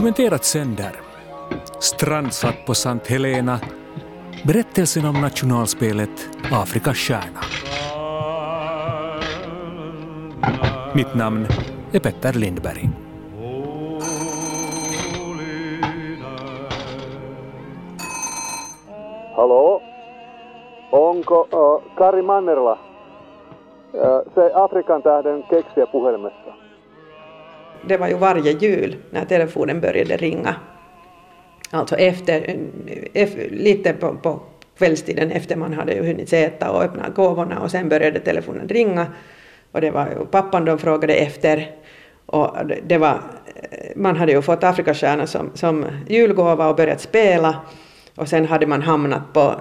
Dokumenterat sänder. Strandsatt på Sant Helena. Berättelsen om nationalspelet Afrikas stjärna. Mitt namn är Petter Lindberg. Hallå? Onko uh, Kari Mannerla uh, se Afrikan tähden keksiä puhelimessa? Det var ju varje jul när telefonen började ringa. Alltså efter, lite på, på kvällstiden efter man hade ju hunnit äta och öppna gåvorna och sen började telefonen ringa. Och det var ju pappan de frågade efter. Och det var, man hade ju fått Afrikastjärna som, som julgåva och börjat spela. Och sen hade man hamnat på,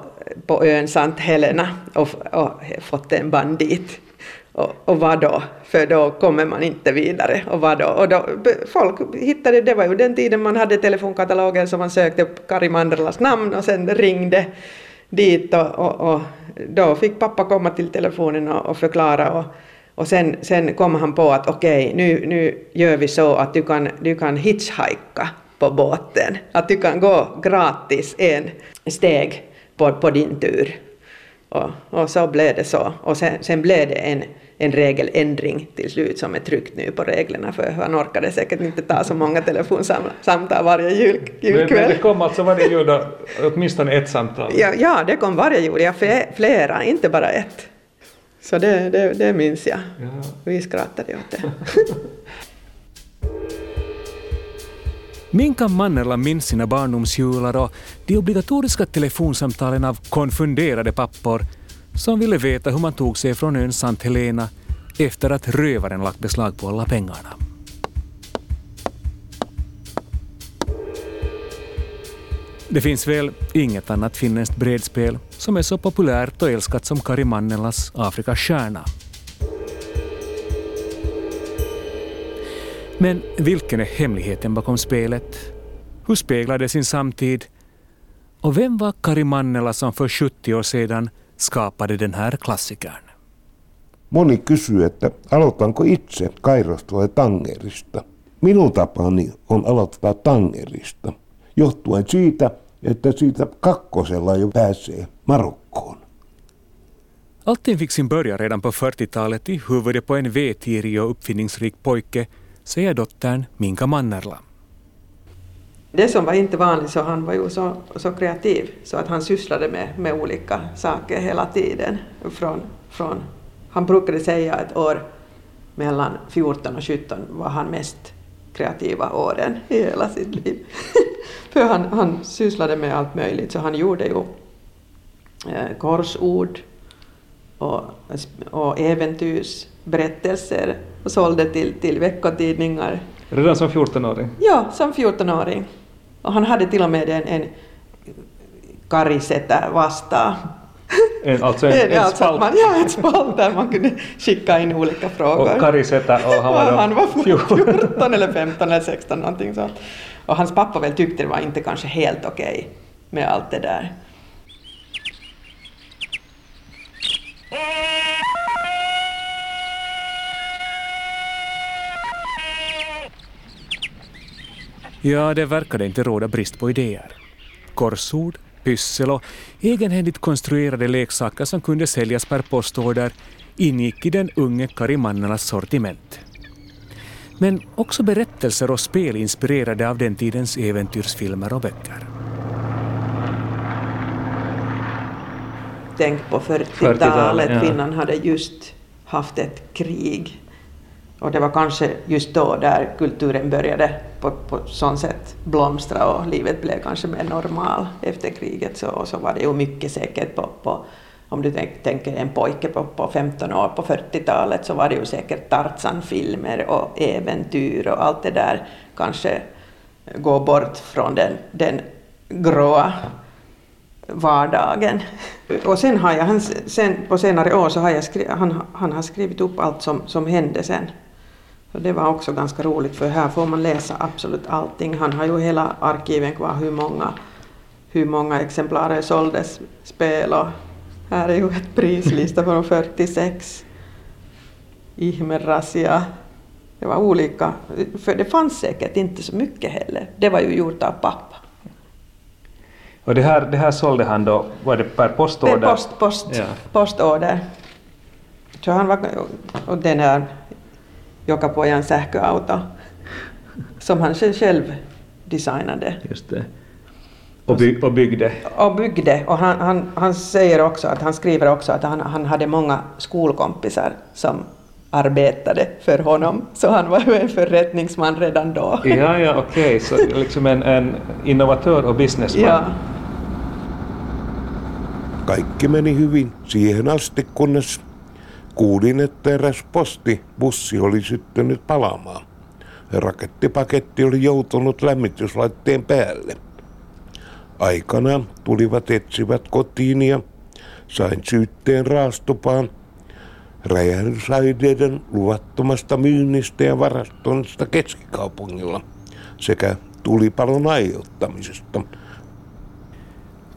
på ön Sant Helena och, och fått en bandit. Och, och vad då? För då kommer man inte vidare. Och vad då? Och då, folk hittade, det var ju den tiden man hade telefonkatalogen så man sökte upp Kari Manderlas namn och sen ringde dit och, och, och då fick pappa komma till telefonen och, och förklara och, och sen, sen kom han på att okej, okay, nu, nu gör vi så att du kan, du kan hitchhika på båten. Att du kan gå gratis en steg på, på din tur. Och, och så blev det så. Och sen, sen blev det en, en regeländring till slut som är tryckt nu på reglerna för han orkade säkert inte ta så många telefonsamtal varje jul, julkväll. Men det kom alltså varje jul då, åtminstone ett samtal? Ja, ja, det kom varje jul, ja, flera, inte bara ett. Så det, det, det minns jag. Ja. Vi skrattade åt det. Minka Mannerla minns sina barndomsjular och de obligatoriska telefonsamtalen av konfunderade pappor som ville veta hur man tog sig från ön Sant Helena efter att rövaren lagt beslag på alla pengarna. Det finns väl inget annat finländskt brädspel som är så populärt och älskat som Kari Mannelas Afrikas stjärna. Men vilken är hemligheten bakom spelet? Hur speglar det sin samtid? Och vem var Kari Mannela som för 70 år sedan skapade den här klassikern? Moni kysyy, että aloitanko itse Kairosta vai Tangerista. Minun tapani on aloittaa Tangerista, johtuen siitä, että siitä kakkosella jo pääsee Marokkoon. Allting fick sin början redan på 40-talet i huvudet på en vetgirig och uppfinningsrik pojke säger dottern Minka Mannerla. Det som var inte vanligt så han var ju så, så kreativ så att han sysslade med, med olika saker hela tiden. Från, från, han brukade säga att år mellan 14 och 17 var han mest kreativa åren i hela sitt liv. För han, han sysslade med allt möjligt så han gjorde ju eh, korsord och, och äventyrsberättelser och sålde till, till veckotidningar. Redan som 14-åring? Ja, som 14-åring. Han hade till och med en, en karisätter vasta. En, alltså en, en, alltså spalt? Man, ja, en spalt där man kunde skicka in olika frågor. Och karisätter och han var, då han var 14 eller 15 eller 16 någonting sånt. Och hans pappa väl tyckte det var inte kanske helt okej okay med allt det där. Ja, det verkade inte råda brist på idéer. Korsord, pyssel och egenhändigt konstruerade leksaker som kunde säljas per postorder ingick i den unge Karimannernas sortiment. Men också berättelser och spel inspirerade av den tidens äventyrsfilmer och böcker. Tänk på 40-talet, 40 Finland hade just haft ett krig och det var kanske just då där kulturen började på, på sånt sätt blomstra och livet blev kanske mer normal efter kriget. Så, och så var det ju mycket säkert på, på om du tänk, tänker en pojke på, på 15 år på 40-talet så var det ju säkert Tarzan-filmer och äventyr och allt det där kanske gå bort från den, den gråa vardagen. Och sen har jag, sen, på senare år så har jag skri, han, han har skrivit upp allt som, som hände sen så det var också ganska roligt för här får man läsa absolut allting. Han har ju hela arkiven kvar hur många, hur många exemplar såldes spel och här är ju ett prislista från 46. Ihmer Rasia Det var olika, för det fanns säkert inte så mycket heller. Det var ju gjort av pappa. Och det här, det här sålde han då, var det per postorder? Per post, post, Ja. postorder. Så han var, och den här Jokapojan sähköauto som han själv designade Just det. Och, by, och byggde. och byggde. Och han, han, han säger också att han skriver också att han, han hade många skolkompisar som arbetade för honom. Så han var ju en förrättningsman redan då. Ja, ja, okej, så liksom en, en innovatör och businessman. Ja. Kaikki meni hyvin siihen asti, kunnes kuulin, että eräs postibussi oli syttynyt palaamaan. Rakettipaketti oli joutunut lämmityslaitteen päälle. Aikana tulivat etsivät kotiin ja sain syytteen raastupaan räjähdysaineiden luvattomasta myynnistä ja varastoinnista keskikaupungilla sekä tulipalon aiheuttamisesta.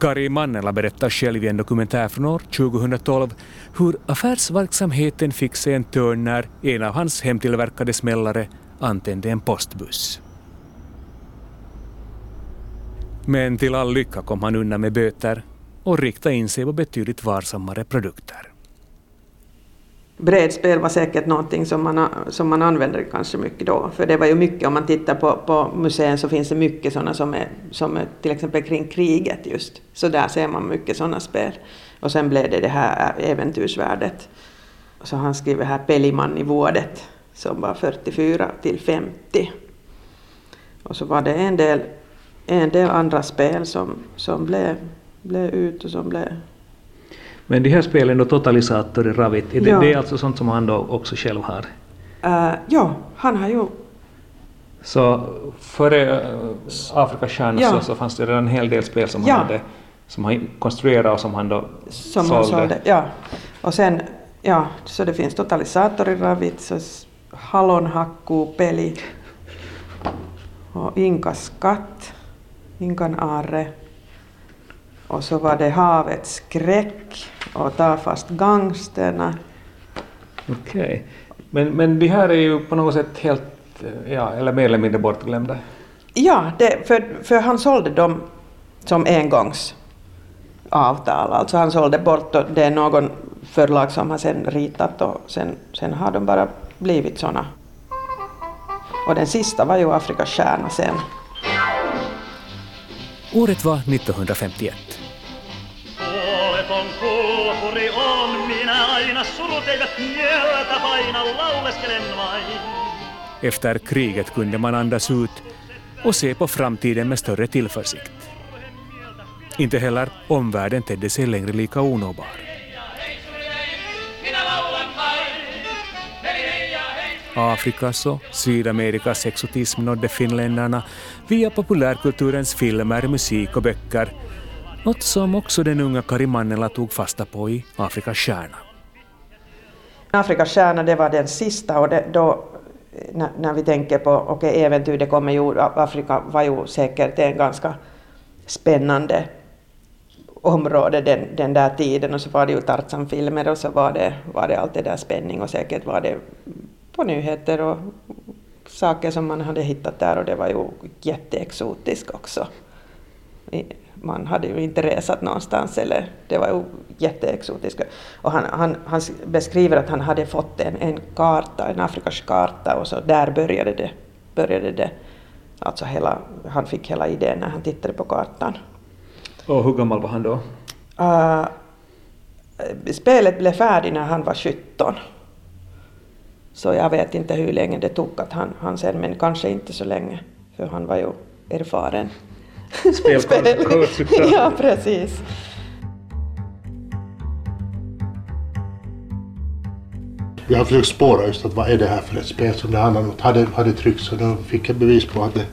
Kari Mannela berättar själv i en dokumentär från år 2012 hur affärsverksamheten fick sig en törn när en av hans hemtillverkade smällare antände en postbuss. Men till all lycka kom han undan med böter och riktade in sig på betydligt varsammare produkter. Brädspel var säkert någonting som man, som man använde kanske mycket då. För det var ju mycket, om man tittar på, på museen så finns det mycket sådana som är, som är till exempel kring kriget just. Så där ser man mycket sådana spel. Och sen blev det det här äventyrsvärdet. Så han skriver här Peliman i vårdet som var 44 till 50. Och så var det en del, en del andra spel som, som blev, blev ut och som blev men de här spelen då, Totalisator i Ravit, det, Ja. det är alltså sånt som han då också själv har. Uh, ja, han har ju... Så före äh, Afrikastjärnan Ja. så, så fanns det redan en hel del spel som Ja. han hade som han konstruerade och som han då Som han sålde. Ja. Och sen, ja, så det finns totalisator i Ravitsos, hallonhakkuu-peli och Inkas skatt, Inkan are. Och så var det Havets skräck och Ta fast gangsterna. Okej. Men, men de här är ju på något sätt helt, eh, ja, eller mer eller mindre bortglömda. Ja, det, för, för han sålde dem som engångsavtal. Alltså han sålde bort och det är någon förlag som har sen ritat och sen, sen har de bara blivit såna. Och den sista var ju Afrikas stjärna sen. Året var 1951. Surut eivät mieltä paina, lauleskelen vain. Efter kriget kunde man andas ut och se på framtiden med större tillförsikt. Inte heller omvärlden tedde sig längre lika onåbar. Afrikas och Sydamerikas exotism nådde finländarna via populärkulturens filmer, musik och böcker. Något som också den unga Kari Mannela tog fasta på i Afrikas stjärna. Afrikas stjärna det var den sista och det, då när, när vi tänker på okej äventyr, det kommer ju, Afrika var ju säkert en ganska spännande område den, den där tiden och så var det ju Tarzan-filmer och så var det, var det allt det där spänning och säkert var det på nyheter och saker som man hade hittat där och det var ju jätteexotiskt också. Man hade ju inte resat någonstans eller det var ju jätteexotiskt. Och han, han, han beskriver att han hade fått en, en karta, en Afrikas karta och så där började det. Började det. Alltså hela, han fick hela idén när han tittade på kartan. Och hur gammal var han då? Uh, spelet blev färdigt när han var 17. Så jag vet inte hur länge det tog att han, han sen, men kanske inte så länge. För han var ju erfaren. Spelkonsultant. ja, precis. Jag har försökt spåra just att vad är det här för ett spel som det handlar om. Hade, hade tryckts så då fick jag bevis på att det,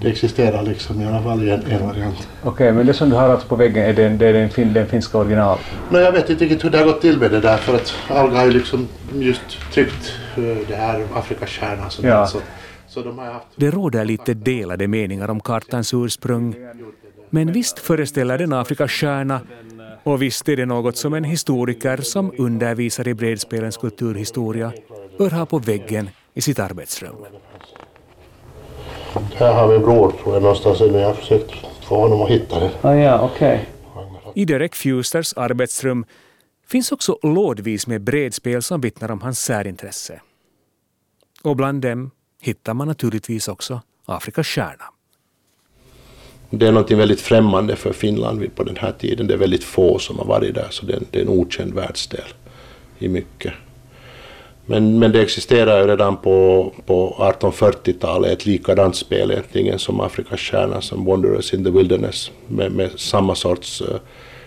det existerar liksom i alla fall i en, en variant. Okej, men det som du har alltså på väggen är den, det är den, fin, den finska original? Men jag vet inte riktigt hur det har gått till med det där för att Alga har ju liksom just tryckt eh, det här Afrikas stjärna. Så, Ja. så, så de har ju haft... Det råder lite delade meningar om kartans ursprung. Men visst föreställer den Afrikas stjärna och visst är det något som en historiker som undervisar i bredspelens kulturhistoria bör ha på väggen i sitt arbetsrum. Här har min bror tror jag någonstans. Jag har försökt få honom att hitta det. Ah, ja, okej. I Derek Fusters arbetsrum finns också lådvis med bredspel som vittnar om hans särintresse. Och bland dem hittar man naturligtvis också Afrikas stjärna. Det är något väldigt främmande för Finland på den här tiden. Det är väldigt få som har varit där, så det är, det är en okänd världsdel i mycket. Men, men det existerar ju redan på, på 1840-talet ett likadant spel egentligen som Afrikas stjärna, som Wanderers in the Wilderness, med, med samma sorts eh,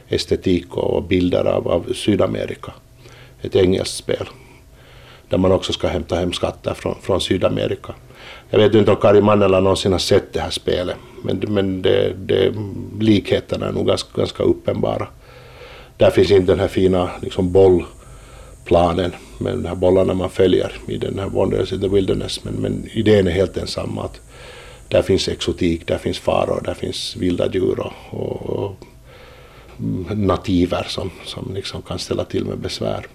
estetik och bilder av, av Sydamerika. Ett engelskt spel, där man också ska hämta hem skatter från, från Sydamerika. Jag vet inte om Kari Mannela någonsin har sett det här spelet, men, men det, det, likheterna är nog ganska, ganska uppenbara. Där finns inte den här fina liksom, bollplanen med de här bollarna man följer i den här Wanderers in the Wilderness, men, men idén är helt densamma. Att där finns exotik, där finns faror, där finns vilda djur och, och, och mm, nativer som, som liksom kan ställa till med besvär.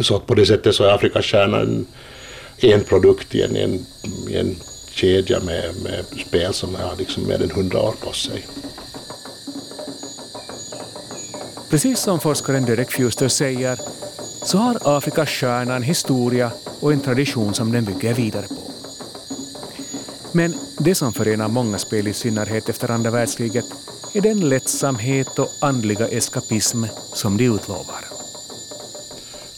Så att på det sättet så är Afrikas stjärna en, en produkt i en, en, en kedja med, med spel som har liksom mer än hundra år på sig. Precis som forskaren Derek Fuster säger så har Afrikas stjärna en historia och en tradition som den bygger vidare på. Men det som förenar många spel, i synnerhet efter andra världskriget, är den lättsamhet och andliga eskapism som de utlovar.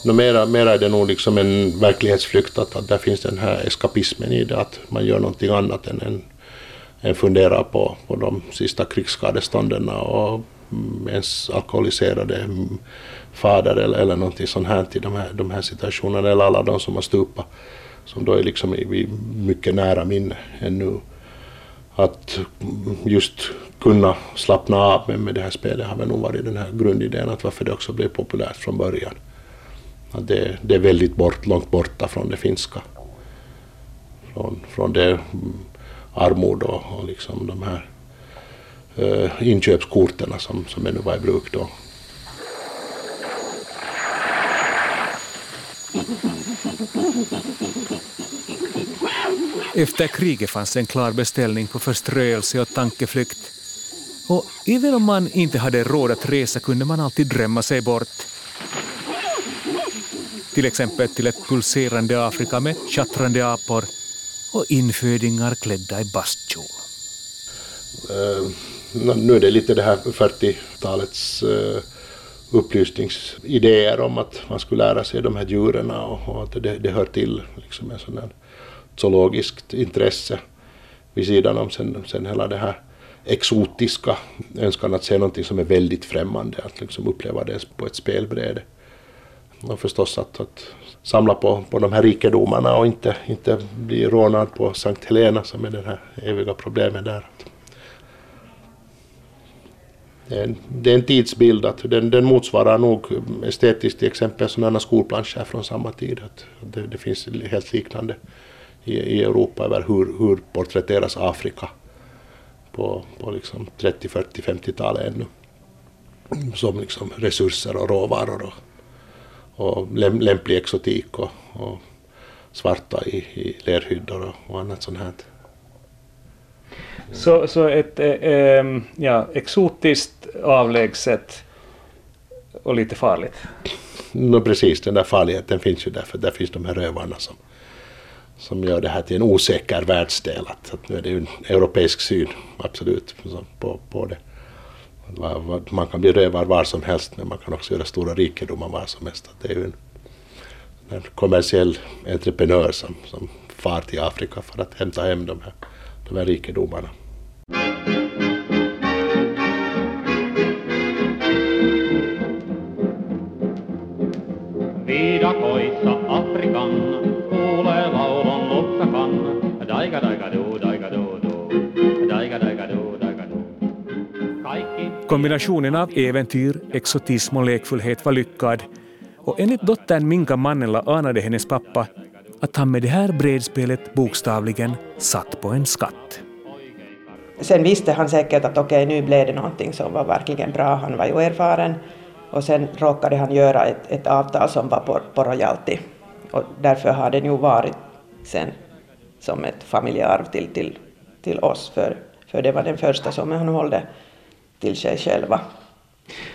No, mera, mera är det nog liksom en verklighetsflykt, att, att där finns den här eskapismen i det, att man gör någonting annat än, än, än funderar på, på de sista krigsskadestånden och mm, ens alkoholiserade mm, fader eller, eller någonting sånt här till de här, de här situationerna, eller alla de som har stupat, som då är liksom i, mycket nära minne ännu. Att mm, just kunna slappna av med, med det här spelet har väl nog varit den här grundidén, att varför det också blev populärt från början. Att det, det är väldigt bort, långt borta från det finska. Från, från det mm, armod och, och liksom de här eh, inköpskorten som, som ännu var i bruk då. Efter kriget fanns en klar beställning på förströelse och tankeflykt. Och även om man inte hade råd att resa kunde man alltid drömma sig bort. Till exempel till ett pulserande Afrika med tjattrande apor och infödingar klädda i bastkjol. Uh, eh, nu är det lite det här 40-talets uh, eh, upplysningsidéer om att man skulle lära sig de här djuren och, och att det, det hör till liksom en sån här zoologiskt intresse vid sidan om sen, sen hela det här exotiska önskan att se någonting som är väldigt främmande, att liksom uppleva det på ett spelbräde. Och förstås att, att samla på, på de här rikedomarna och inte, inte bli rånad på Sankt Helena som är det här eviga problemet där. Det är, en, det är en tidsbild, att den, den motsvarar nog estetiskt till exempel sådana skolplanscher från samma tid. Att det, det finns helt liknande i, i Europa över hur, hur porträtteras Afrika på, på liksom 30, 40, 50-talet ännu. Som liksom resurser och råvaror och, och lämplig exotik och, och svarta i, i lerhyddor och, och annat sånt här. Så, så ett äh, ja, exotiskt, avlägset och lite farligt? No, precis, den där farligheten finns ju där, för där finns de här rövarna som, som gör det här till en osäker världsdel. Att, att nu är det ju en europeisk syn, absolut, på, på det. Man kan bli rövad var som helst, men man kan också göra stora rikedomar var som helst. Det är ju en, en kommersiell entreprenör som, som far till Afrika för att hämta hem de här, de här rikedomarna. Kombinationen av äventyr, exotism och lekfullhet var lyckad och enligt dottern Minka Mannela anade hennes pappa att han med det här bredspelet bokstavligen satt på en skatt. Sen visste han säkert att okej, okay, nu blev det någonting som var verkligen bra. Han var ju erfaren. Och sen råkade han göra ett, ett avtal som var på, på royalty. Och därför har det nu varit sen som ett familjearv till, till, till oss, för, för det var den första som han hållde till sig själva.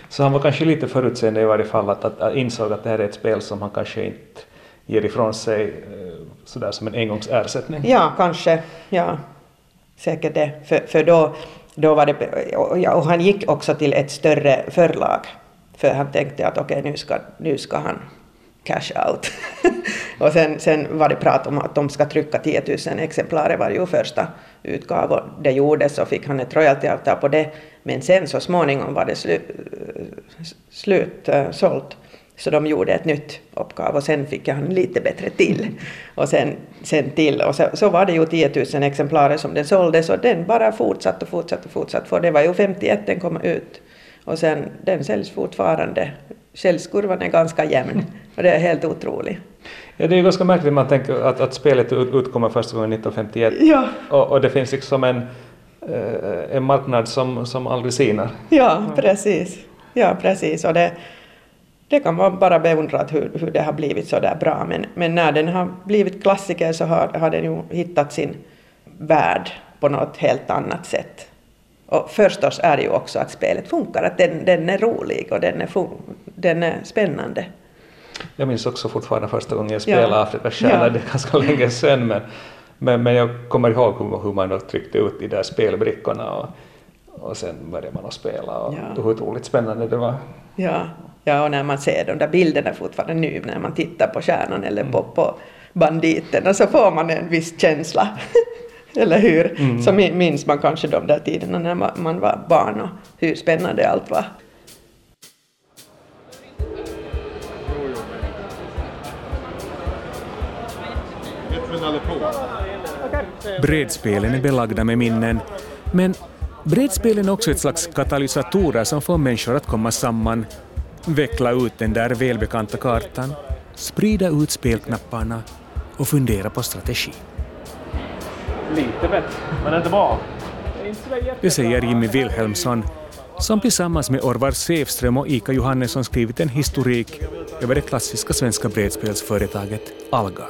Så han var kanske lite förutseende i varje fall, att, att, att insåg att det här är ett spel som han kanske inte ger ifrån sig eh, sådär som en engångsersättning? Ja, kanske. Ja, säkert det. För, för då, då var det... Och han gick också till ett större förlag. För han tänkte att okej, okay, nu, ska, nu ska han cash out. och sen, sen var det prat om att de ska trycka 10 000 exemplar, det var ju första utgåvan. Det gjordes och fick han ett royaltyavtal på det. Men sen så småningom var det slu, slut uh, sålt. Så de gjorde ett nytt uppgav och sen fick jag han lite bättre till. Och sen, sen till. Och så, så var det ju 10 000 exemplarer som den såldes och den bara fortsatte och fortsatte och fortsatte. För det var ju 51 den kom ut. Och sen den säljs fortfarande. Säljskurvan är ganska jämn och det är helt otroligt. Ja, det är ganska märkligt man tänker att, att spelet utkommer första gången 1951 ja. och, och det finns liksom en, eh, en marknad som, som aldrig sinar. Ja, precis. Ja, precis. Och det, det kan man bara beundra hur, hur det har blivit så där bra. Men, men när den har blivit klassiker så har, har den ju hittat sin värld på något helt annat sätt. Och förstås är det ju också att spelet funkar, att den, den är rolig och den är, den är spännande. Jag minns också fortfarande första gången jag spelade ja. Afrikas stjärna, ja. det är ganska länge sedan, men, men, men jag kommer ihåg hur, hur man då tryckte ut de där spelbrickorna och, och sen började man att spela och ja. hur otroligt spännande det var. Ja, ja, och när man ser de där bilderna fortfarande nu när man tittar på stjärnan eller på, mm. på banditerna så får man en viss känsla. eller hur? Mm. Så minns man kanske de där tiderna när man var barn och hur spännande allt var. Bredspelen är belagda med minnen, men bredspelen är också ett slags katalysatorer som får människor att komma samman, veckla ut den där välbekanta kartan, sprida ut spelknapparna och fundera på strategi. Lite bättre, men inte bra. Det säger Jimmy Wilhelmsson, som tillsammans med Orvar Sävström och Ika Johannesson skrivit en historik över det klassiska svenska bredspelsföretaget Alga.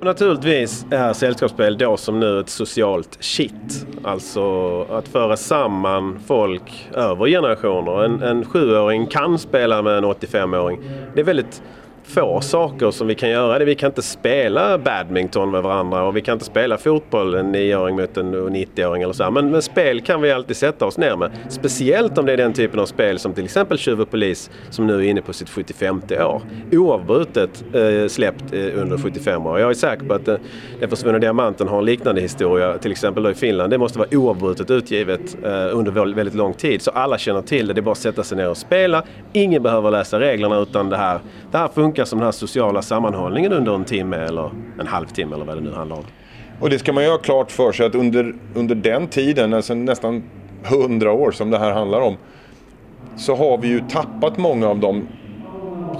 Naturligtvis är sällskapsspel då som nu ett socialt shit. Alltså att föra samman folk över generationer. En, en sjuåring kan spela med en 85-åring. Det är väldigt få saker som vi kan göra. Vi kan inte spela badminton med varandra och vi kan inte spela fotboll en 9-åring mot en 90-åring eller så. Men, men, spel kan vi alltid sätta oss ner med. Speciellt om det är den typen av spel som till exempel Tjuv och polis som nu är inne på sitt 75 år. Oavbrutet eh, släppt eh, under 75 år. Jag är säker på att eh, Den försvunna diamanten har en liknande historia, till exempel då i Finland. Det måste vara oavbrutet utgivet eh, under väldigt lång tid. Så alla känner till det. Det är bara att sätta sig ner och spela. Ingen behöver läsa reglerna utan det här, det här funkar som den här sociala sammanhållningen under en timme eller en halvtimme eller vad det nu handlar om. Och det ska man ju ha klart för sig att under, under den tiden, alltså nästan hundra år som det här handlar om, så har vi ju tappat många av de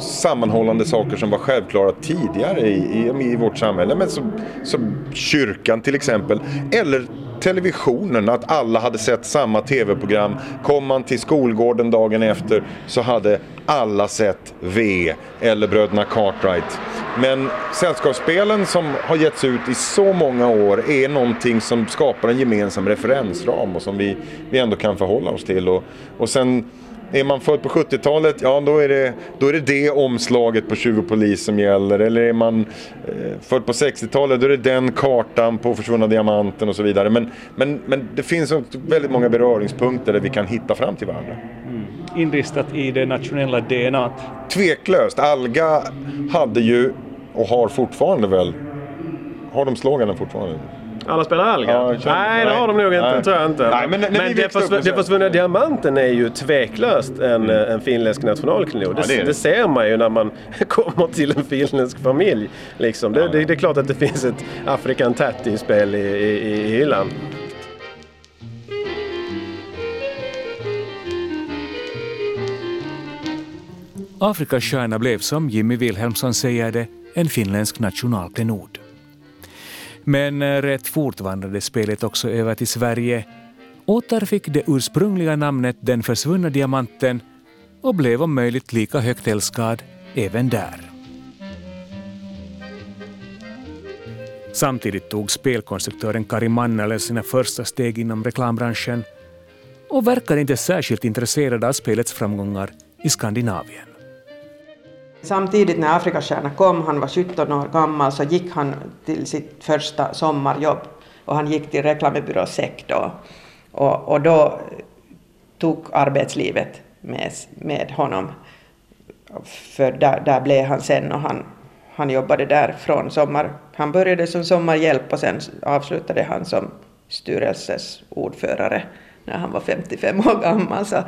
sammanhållande saker som var självklara tidigare i, i, i vårt samhälle. Men som, som kyrkan till exempel. Eller televisionen, att alla hade sett samma tv-program. Kom man till skolgården dagen efter så hade alla sett V eller Bröderna Cartwright. Men sällskapsspelen som har getts ut i så många år är någonting som skapar en gemensam referensram och som vi, vi ändå kan förhålla oss till. Och, och sen är man född på 70-talet, ja då är, det, då är det det omslaget på 20 polis som gäller. Eller är man eh, född på 60-talet, då är det den kartan på försvunna diamanten och så vidare. Men, men, men det finns väldigt många beröringspunkter där vi kan hitta fram till varandra. Mm. Inristat i det nationella DNA? Tveklöst. Alga hade ju, och har fortfarande väl, har de sloganen fortfarande? Alla spelar Alga? Ja, nej, det har de nog inte. Nej. tror jag inte. Nej, men men det, försv det försvunna diamanten är ju tveklöst en, mm. en finländsk nationalklenod. Ja, det, det, det, ser man ju när man kommer till en finländsk familj. Liksom. Det, det, är klart att det finns ett African Tatty-spel i, i, i hyllan. Afrikas stjärna blev, som Jimmy Wilhelmsson säger det, en finländsk nationalklenod. Men eh, rätt fort vandrade spelet också över till Sverige, återfick det ursprungliga namnet Den försvunna diamanten och blev om möjligt lika högt älskad även där. Samtidigt tog spelkonstruktören Kari Mannele sina första steg inom reklambranschen och verkade inte särskilt intresserad av spelets framgångar i Skandinavien. Samtidigt när Afrikastjärna kom, han var 17 år gammal, så gick han till sitt första sommarjobb och han gick till reklambyrå SEC då. Och, och då tog arbetslivet med, med honom. För där, där blev han sen och han, han jobbade där från sommar. Han började som sommarhjälp och sen avslutade han som styrelses ordförare när han var 55 år gammal. Så,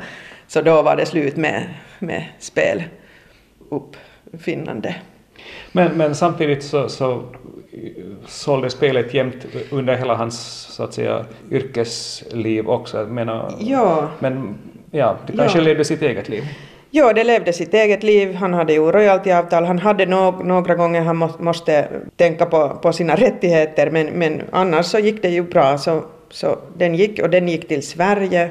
så då var det slut med, med spel uppfinnande. Men, men samtidigt så, så sålde spelet jämt under hela hans så att säga, yrkesliv också. Menar, ja. Men ja, det kanske ja. levde sitt eget liv. Ja, det levde sitt eget liv. Han hade ju royaltyavtal. Han hade no några gånger han må måste tänka på, på sina rättigheter, men, men annars så gick det ju bra. Så, så den gick, och den gick till Sverige.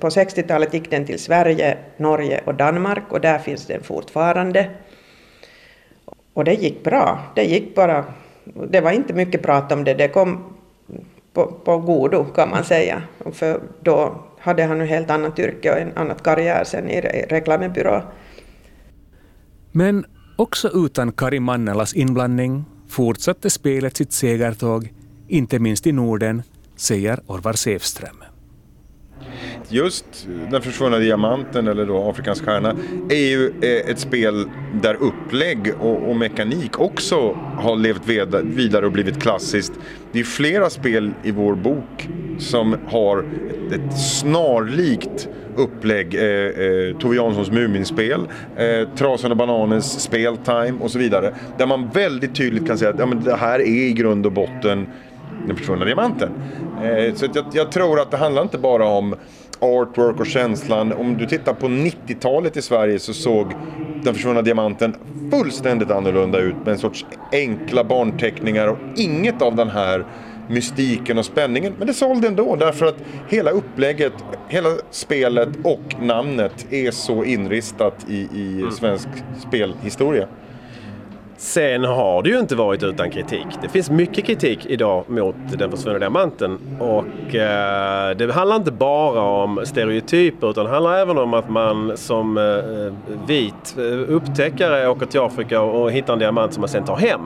På 60-talet gick den till Sverige, Norge och Danmark och där finns den fortfarande. Och det gick bra. Det gick bara... Det var inte mycket prat om det. Det kom på, på godo kan man säga. För då hade han ett helt annat yrke och en annan karriär sen i reklambyrå. Men också utan Kari Mannelas inblandning fortsatte spelet sitt segertåg, inte minst i Norden, säger Orvar Säfström just Den försvunna diamanten eller då Afrikans stjärna är ju eh, ett spel där upplägg och, och mekanik också har levt vidare och blivit klassiskt. Det är flera spel i vår bok som har ett, ett snarlikt upplägg. Eh, eh, Tove Janssons Muminspel, eh, Trasan och Bananens Speltime och så vidare. Där man väldigt tydligt kan säga att ja, men det här är i grund och botten den försvunna diamanten. Eh, så jag, jag, tror att det handlar inte bara om artwork och känslan. Om du tittar på 90-talet i Sverige så såg Den försvunna diamanten fullständigt annorlunda ut med en sorts enkla barnteckningar och inget av den här mystiken och spänningen. Men det sålde ändå därför att hela upplägget, hela spelet och namnet är så inristat i, i svensk spelhistoria. Sen har det ju inte varit utan kritik. Det finns mycket kritik idag mot Den försvunna diamanten och eh, det handlar inte bara om stereotyper utan det handlar även om att man som eh, vit eh, upptäckare åker till Afrika och hittar en diamant som man sen tar hem.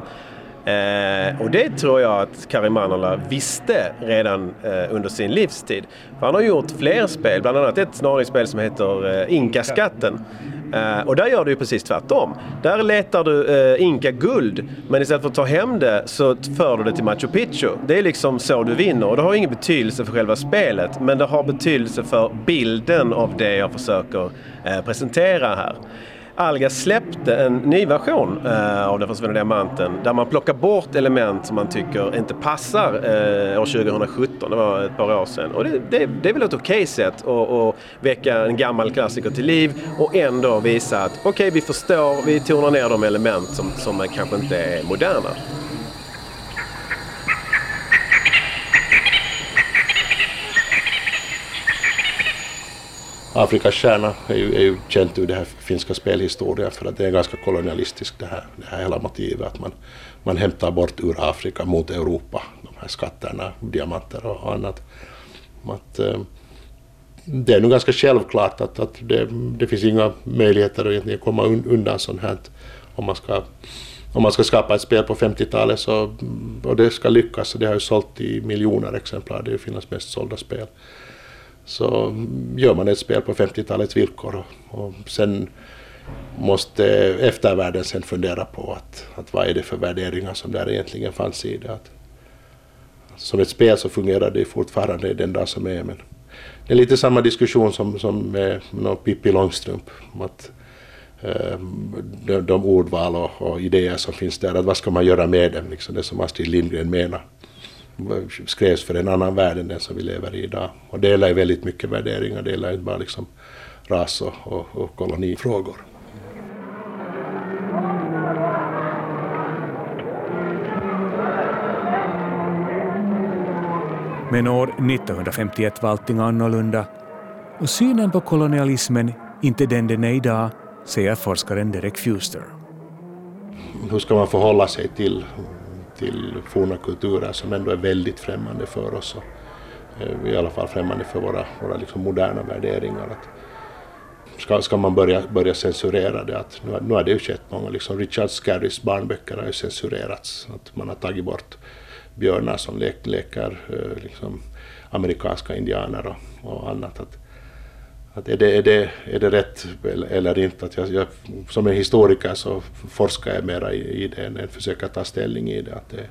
Eh, och det tror jag att Karim Manola visste redan eh, under sin livstid. För han har gjort fler spel, bland annat ett spel som heter eh, Inkaskatten. Eh, och där gör du ju precis tvärtom. Där letar du eh, Inka-guld, men istället för att ta hem det så för du det till Machu Picchu. Det är liksom så du vinner och det har ingen betydelse för själva spelet, men det har betydelse för bilden av det jag försöker eh, presentera här. Alga släppte en ny version eh, av Den försvunna diamanten där man plockar bort element som man tycker inte passar eh, år 2017. Det var ett par år sedan. Och det, det, det är väl ett okej okay sätt att, att väcka en gammal klassiker till liv och ändå visa att okej, okay, vi förstår, vi tonar ner de element som, som kanske inte är moderna. Afrikas stjärna är ju, är ju känt ur det här finska spelhistorien för att det är ganska kolonialistiskt det här, det här hela motivet att man, man hämtar bort ur Afrika mot Europa de här skatterna, diamanter och annat. Att, eh, det är nog ganska självklart att, att det, det finns inga möjligheter att egentligen komma undan sånt här om man ska om man ska skapa ett spel på 50-talet så, och det ska lyckas, det har ju sålt i miljoner exemplar, det är ju Finlands mest sålda spel så gör man ett spel på 50-talets villkor och, sen måste eftervärlden sen fundera på att, att vad är det för värderingar som där egentligen fanns i det. Att, som ett spel så fungerar det fortfarande den dag som är men det är lite samma diskussion som, som eh, med, no, Pippi Långstrump. Att, eh, de, de ordval och, och, idéer som finns där, att vad ska man göra med dem, liksom det som Astrid Lindgren menar skrevs för en annan värld än den som vi lever i idag. Och delar ju väldigt mycket värderingar, delar inte bara liksom ras och, och, och kolonifrågor. Men år 1951 var allting annorlunda och synen på kolonialismen inte den den är idag, säger forskaren Derek Fuster. Hur ska man förhålla sig till till forna kulturer som ändå är väldigt främmande för oss. Och, eh, I alla fall främmande för våra, våra liksom moderna värderingar. Att, ska, ska man börja, börja censurera det? Att nu, nu har det ju skett många, liksom Richard Scarrys barnböcker har ju censurerats. Att man har tagit bort björnar som le, leker eh, liksom, amerikanska indianer och, och annat. Att, att är, det, är, det, är det rätt eller, inte? Att jag, jag, som en historiker så forskar jag mera i, i det än försöker ta ställning i det. Att det,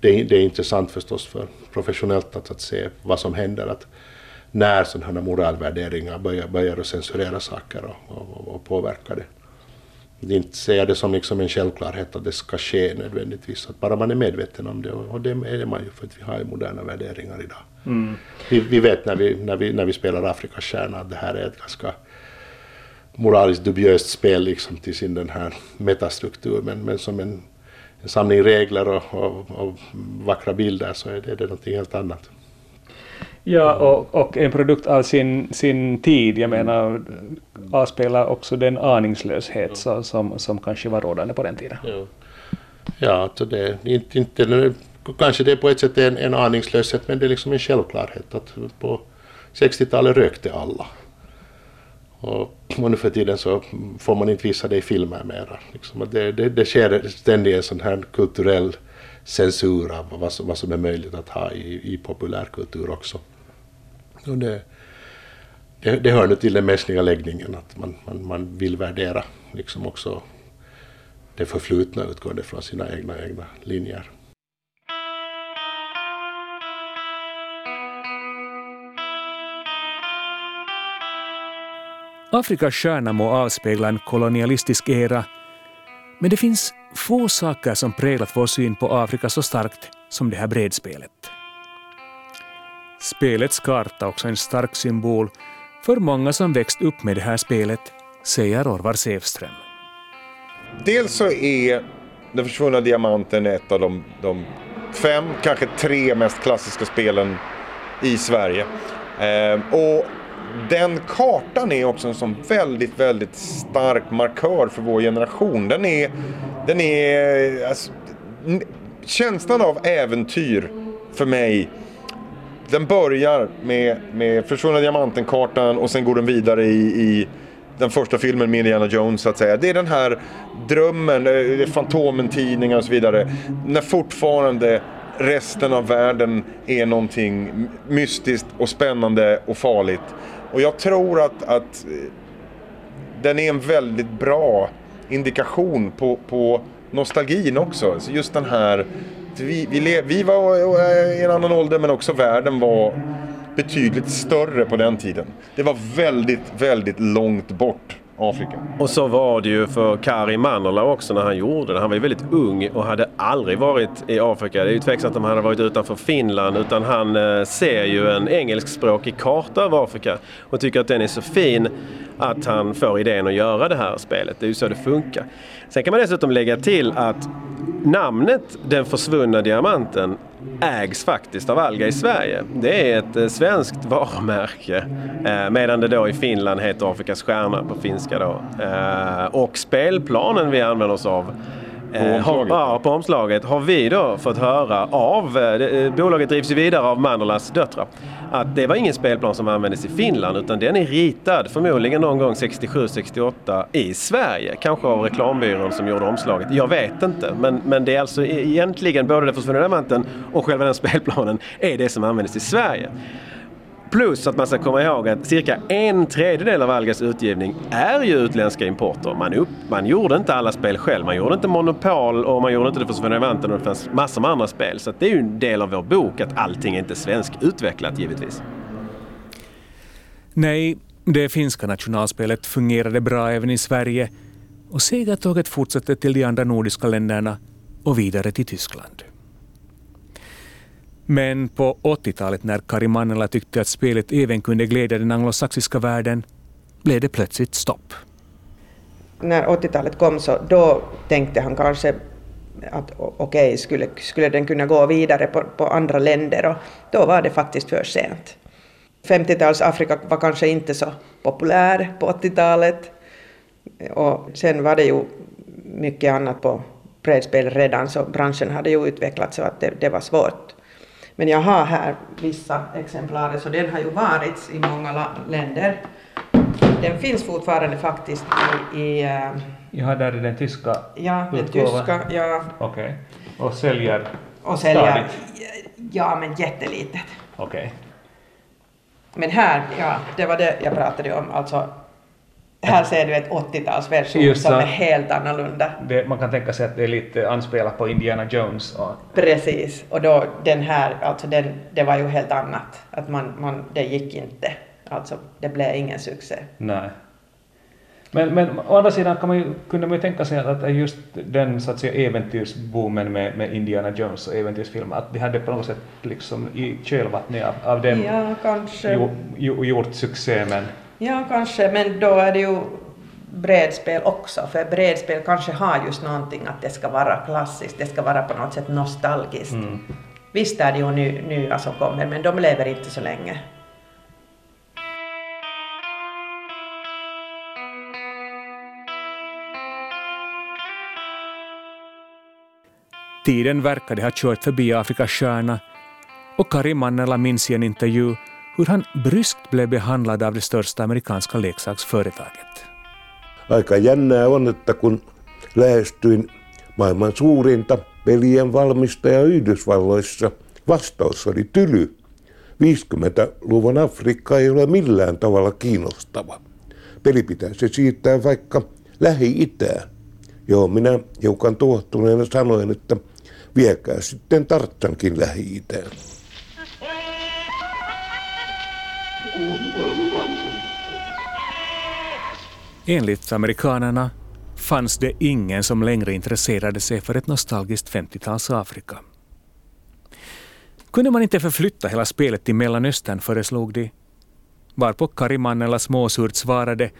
det, det är intressant förstås för professionellt att, att se vad som händer. Att när sådana här moralvärderingar börjar, börjar att censurera saker och, och, och påverka det. Inte ser jag det som liksom en självklarhet att det ska ske nödvändigtvis. Att bara man är medveten om det och det är man ju för att vi har ju moderna värderingar idag. Mm. Vi, vi, vet när vi, när, vi, när vi spelar Afrikas stjärna att det här är ett ganska moraliskt dubiöst spel liksom till sin den här metastruktur men, men som en, en samling regler och, och, och vackra bilder så är det, det är någonting helt annat. Ja, och, och, en produkt av sin, sin tid, jag menar, avspelar också den aningslöshet så, som, som kanske var rådande på den tiden. Ja, ja alltså det, inte, inte, kanske det är på ett sätt en, en aningslöshet, men det är liksom en självklarhet att på 60-talet rökte alla. Och, och nu för tiden så får man inte visa det i filmer mera. Liksom, det, det, det sker ständigt en sån här kulturell censur av vad som, vad som är möjligt att ha i, i populärkultur också. Och det, det, det hör nu till den mänskliga läggningen att man, man, man vill värdera liksom också det förflutna utgående från sina egna, egna linjer. Afrikas stjärna må avspegla en kolonialistisk era, men det finns få saker som präglat vår syn på Afrika så starkt som det här bredspelet. Spelets karta är också en stark symbol för många som växt upp med det här spelet, säger Orvar Sävström. Dels så är Den försvunna diamanten ett av de, de fem, kanske tre mest klassiska spelen i Sverige. Eh, och den kartan är också en sån väldigt, väldigt stark markör för vår generation. Den är, den är alltså, känslan av äventyr för mig den börjar med, med Försvunna Diamanten-kartan och sen går den vidare i, i den första filmen med Indiana Jones så att säga. Det är den här drömmen, eh, Fantomen-tidningar och så vidare. När fortfarande resten av världen är någonting mystiskt och spännande och farligt. Och jag tror att, att eh, den är en väldigt bra indikation på, på nostalgin också. Så just den här vi, vi, vi var i en annan ålder men också världen var betydligt större på den tiden. Det var väldigt, väldigt långt bort Afrika. Och så var det ju för Kari Mannerla också när han gjorde det. Han var ju väldigt ung och hade aldrig varit i Afrika. Det är ju tveksamt om han hade varit utanför Finland utan han eh, ser ju en engelskspråkig karta av Afrika och tycker att den är så fin att han får idén att göra det här spelet. Det är ju så det funkar. Sen kan man dessutom lägga till att namnet Den försvunna diamanten ägs faktiskt av Alga i Sverige. Det är ett eh, svenskt varumärke eh, medan det då i Finland heter Afrikas stjärna på finska då. Eh, och spelplanen vi använder oss av på omslaget? Har, ja, på omslaget har vi då fått höra av, bolaget drivs ju vidare av Mannerlas döttrar, att det var ingen spelplan som användes i Finland utan den är ritad förmodligen någon gång 67-68 i Sverige. Kanske av reklambyrån som gjorde omslaget. Jag vet inte. Men, men det är alltså e- egentligen både den försvunna diamanten och själva den spelplanen är det som användes i Sverige. Plus att man ska komma ihåg att cirka en tredjedel av Algas utgivning är ju utländska importer. Man, upp, man gjorde inte alla spel själv. Man gjorde inte Monopol och man gjorde inte Det för Sven Revanten och det fanns massor med andra spel. Så det är ju en del av vår bok att allting är inte svenskutvecklat givetvis. Nej, det finska nationalspelet fungerade bra även i Sverige och segertåget fortsatte till de andra nordiska länderna och vidare till Tyskland. Men på 80-talet när Kari Mannela tyckte att spelet även kunde glädja den anglosaxiska världen blev det plötsligt stopp. När 80-talet kom så då tänkte han kanske att okej, okay, skulle, skulle den kunna gå vidare på, på andra länder och då var det faktiskt för sent. 50-tals Afrika var kanske inte så populär på 80-talet och sen var det ju mycket annat på brädspel redan så branschen hade ju utvecklats så att det, det var svårt. Men jag har här vissa exemplar, så den har ju varit i många länder. Den finns fortfarande faktiskt i... i uh, Jaha, där är den tyska Ja, den tyska, ja. Okej. Okay. Och säljer Och säljer, stadigt? ja men jättelitet. Okej. Okay. Men här, ja, det var det jag pratade om, alltså här ser du ett 80-talsversion som är helt annorlunda. Det, man kan tänka sig att det är lite anspelat på Indiana Jones. Och... Precis, och då den här, alltså den, det var ju helt annat. Att man, man, det gick inte. Alltså det blev ingen succé. Nej. Men, men å andra sidan kan man ju, kunde man ju tänka sig att just den så att säga äventyrsboomen med, med Indiana Jones och äventyrsfilmer, att de hade på något sätt liksom i kölvattnet av, av dem ja, kanske. Jo, jo, gjort succé men Ja, kanske, men då är det ju brädspel också, för brädspel kanske har just någonting att det ska vara klassiskt, det ska vara på något sätt nostalgiskt. Mm. Visst är det ju ny, nya som kommer, men de lever inte så länge. Tiden verkade ha kört förbi Afrikas stjärna och Kari Mannela minns i en intervju hur han bryskt blev behandlad av det största amerikanska leksaksföretaget. Aika jännää on, että kun lähestyin maailman suurinta pelien valmistaja Yhdysvalloissa, vastaus oli tyly. 50-luvun Afrikka ei ole millään tavalla kiinnostava. Peli pitäisi siirtää vaikka Lähi-Itään. Joo, minä hiukan tuottuneena sanoin, että viekää sitten Tartsankin Lähi-Itään. Enligt amerikanerna fanns det ingen som längre intresserade sig för ett nostalgiskt 50-tals Afrika. Kunde man inte förflytta hela spelet till Mellanöstern, föreslog de, varpå Karimannela småsurt svarade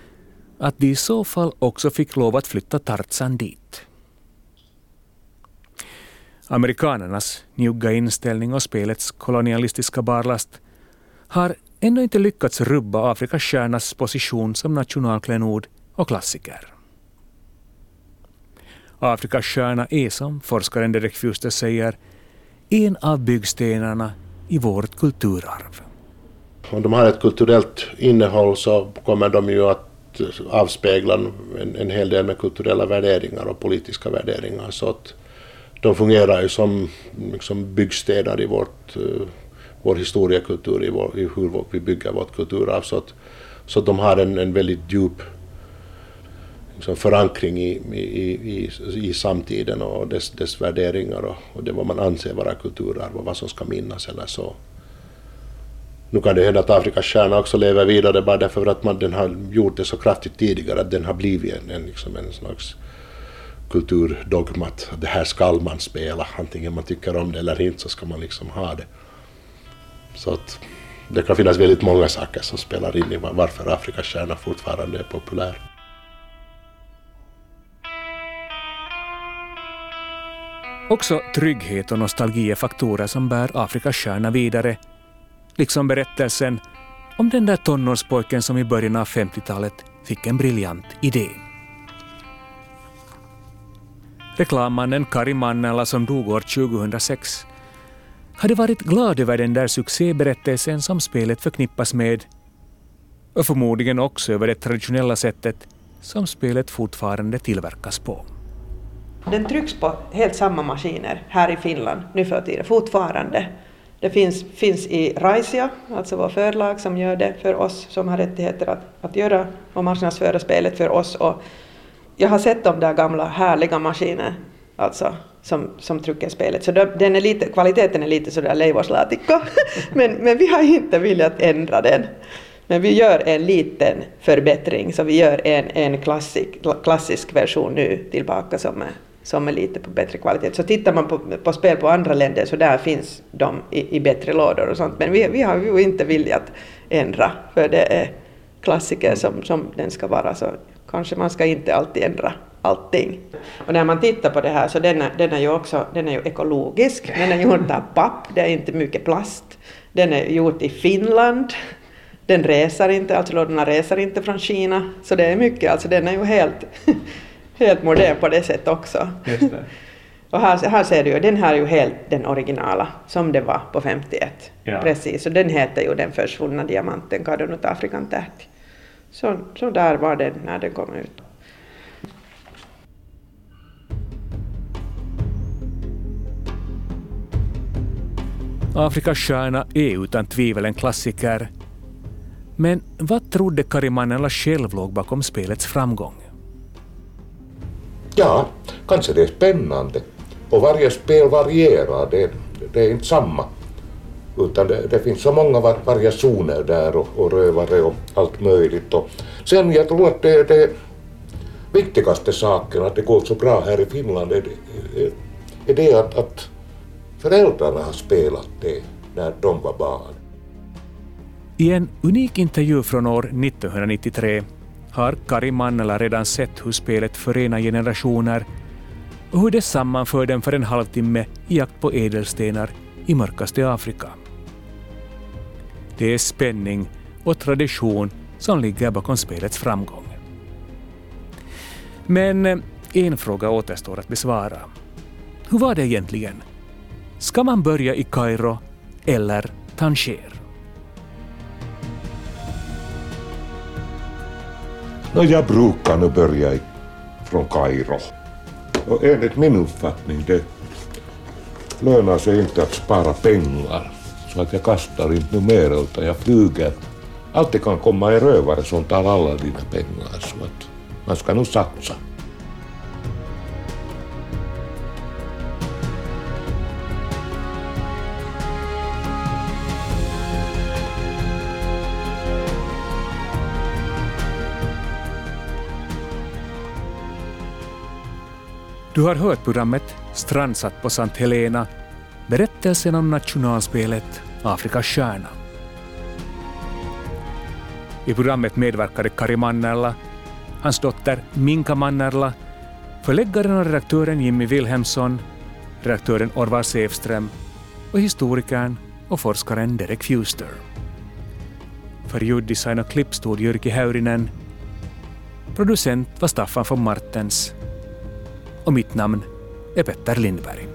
att de i så fall också fick lov att flytta Tarzan dit. Amerikanernas njugga inställning och spelets kolonialistiska barlast har ännu inte lyckats rubba Afrikas stjärnas position som nationalklenod och klassiker. Afrikas stjärna är som forskaren Derek Fuster säger en av byggstenarna i vårt kulturarv. Om de har ett kulturellt innehåll så kommer de ju att avspegla en, en hel del med kulturella värderingar och politiska värderingar. Så att de fungerar ju som liksom byggstenar i vårt eh, uh, vår historiekultur, i, vår, i hur vi bygger vårt kulturarv. Så att, så att de har en, en väldigt djup liksom, förankring i, i, i, i samtiden och dess, dess värderingar och, och det vad man anser vara kulturarv och vad som ska minnas eller så. Nu kan det hända att Afrikas stjärna också lever vidare bara därför att man den har gjort det så kraftigt tidigare att den har blivit en, en, liksom en slags kulturdogma att det här skall man spela, antingen man tycker om det eller inte så ska man liksom ha det. Så att det kan finnas väldigt många saker som spelar in i varför Afrikas stjärna fortfarande är populär. Också trygghet och nostalgi är faktorer som bär Afrikas stjärna vidare, liksom berättelsen om den där tonårspojken som i början av 50-talet fick en briljant idé. Reklammannen Kari Mannela som dog år 2006 hade varit glad över den där succéberättelsen som spelet förknippas med och förmodligen också över det traditionella sättet som spelet fortfarande tillverkas på. Den trycks på helt samma maskiner här i Finland nu för tiden, fortfarande. Det finns, finns i Raisia, alltså vårt förlag som gör det för oss som har rättigheter att, att göra och marknadsföra spelet för oss. Och jag har sett de där gamla härliga maskinerna, alltså som, som trycker spelet. Så den är lite, kvaliteten är lite sådär leivåslaatikko, men, men vi har inte velat ändra den. Men vi gör en liten förbättring, så vi gör en, en klassisk, klassisk version nu tillbaka som är, som är lite på bättre kvalitet. Så tittar man på, på spel på andra länder så där finns de i, i bättre lådor och sånt. Men vi, vi har ju inte velat ändra, för det är klassiker som, som den ska vara, så kanske man ska inte alltid ändra allting. Och när man tittar på det här så den är, den är ju också den är ju ekologisk, den är gjord av papp, det är inte mycket plast. Den är gjord i Finland, den reser inte, alltså lådorna reser inte från Kina, så det är mycket, alltså den är ju helt, helt modern på det sättet också. Just det. Och här, här ser du ju, den här är ju helt den originala som det var på 51. Ja. Precis, och den heter ju Den försvunna diamanten, Kadonut Afrikan tähti. Så, så där var den när den kom ut. Afrikas stjärna är utan tvivel en klassiker. Men vad trodde Karimanella själv låg bakom spelets framgång? Ja, kanske det är spännande. Och varje spel varierar, det, det är inte samma. Utan det, det finns så många variationer där och, och rövare och allt möjligt. Och sen jag tror att det, det viktigaste saken att det går så bra här i Finland är, det, är det att, att föräldrarna har spelat det när de var barn. I en unik intervju från år 1993 har Kari Mannela redan sett hur spelet förenar generationer och hur det sammanför dem för en halvtimme i jakt på ädelstenar i mörkaste Afrika. Det är spänning och tradition som ligger bakom spelets framgång. Men eh, en fråga återstår att besvara. Hur var det egentligen? Ska man börja i Kairo eller Tanger? No, jag brukar nu börja i, från Kairo. Och enligt min uppfattning det lönar sig inte att spara pengar. Så att jag kastar inte mer utan jag flyger. Alltid kan komma en rövare som tar alla dina pengar. Så att man ska nog satsa. Du har hört programmet Strandsatt på Sankt Helena, berättelsen om nationalspelet Afrikas stjärna. I programmet medverkade Kari Mannerla, hans dotter Minka Mannerla, förläggaren och redaktören Jimmy Wilhelmsson, redaktören Orvar Sevström och historikern och forskaren Derek Fuster. För ljuddesign och klipp stod Jyrki Häyrinen. Producent var Staffan von Martens och mitt namn är Petter Lindberg.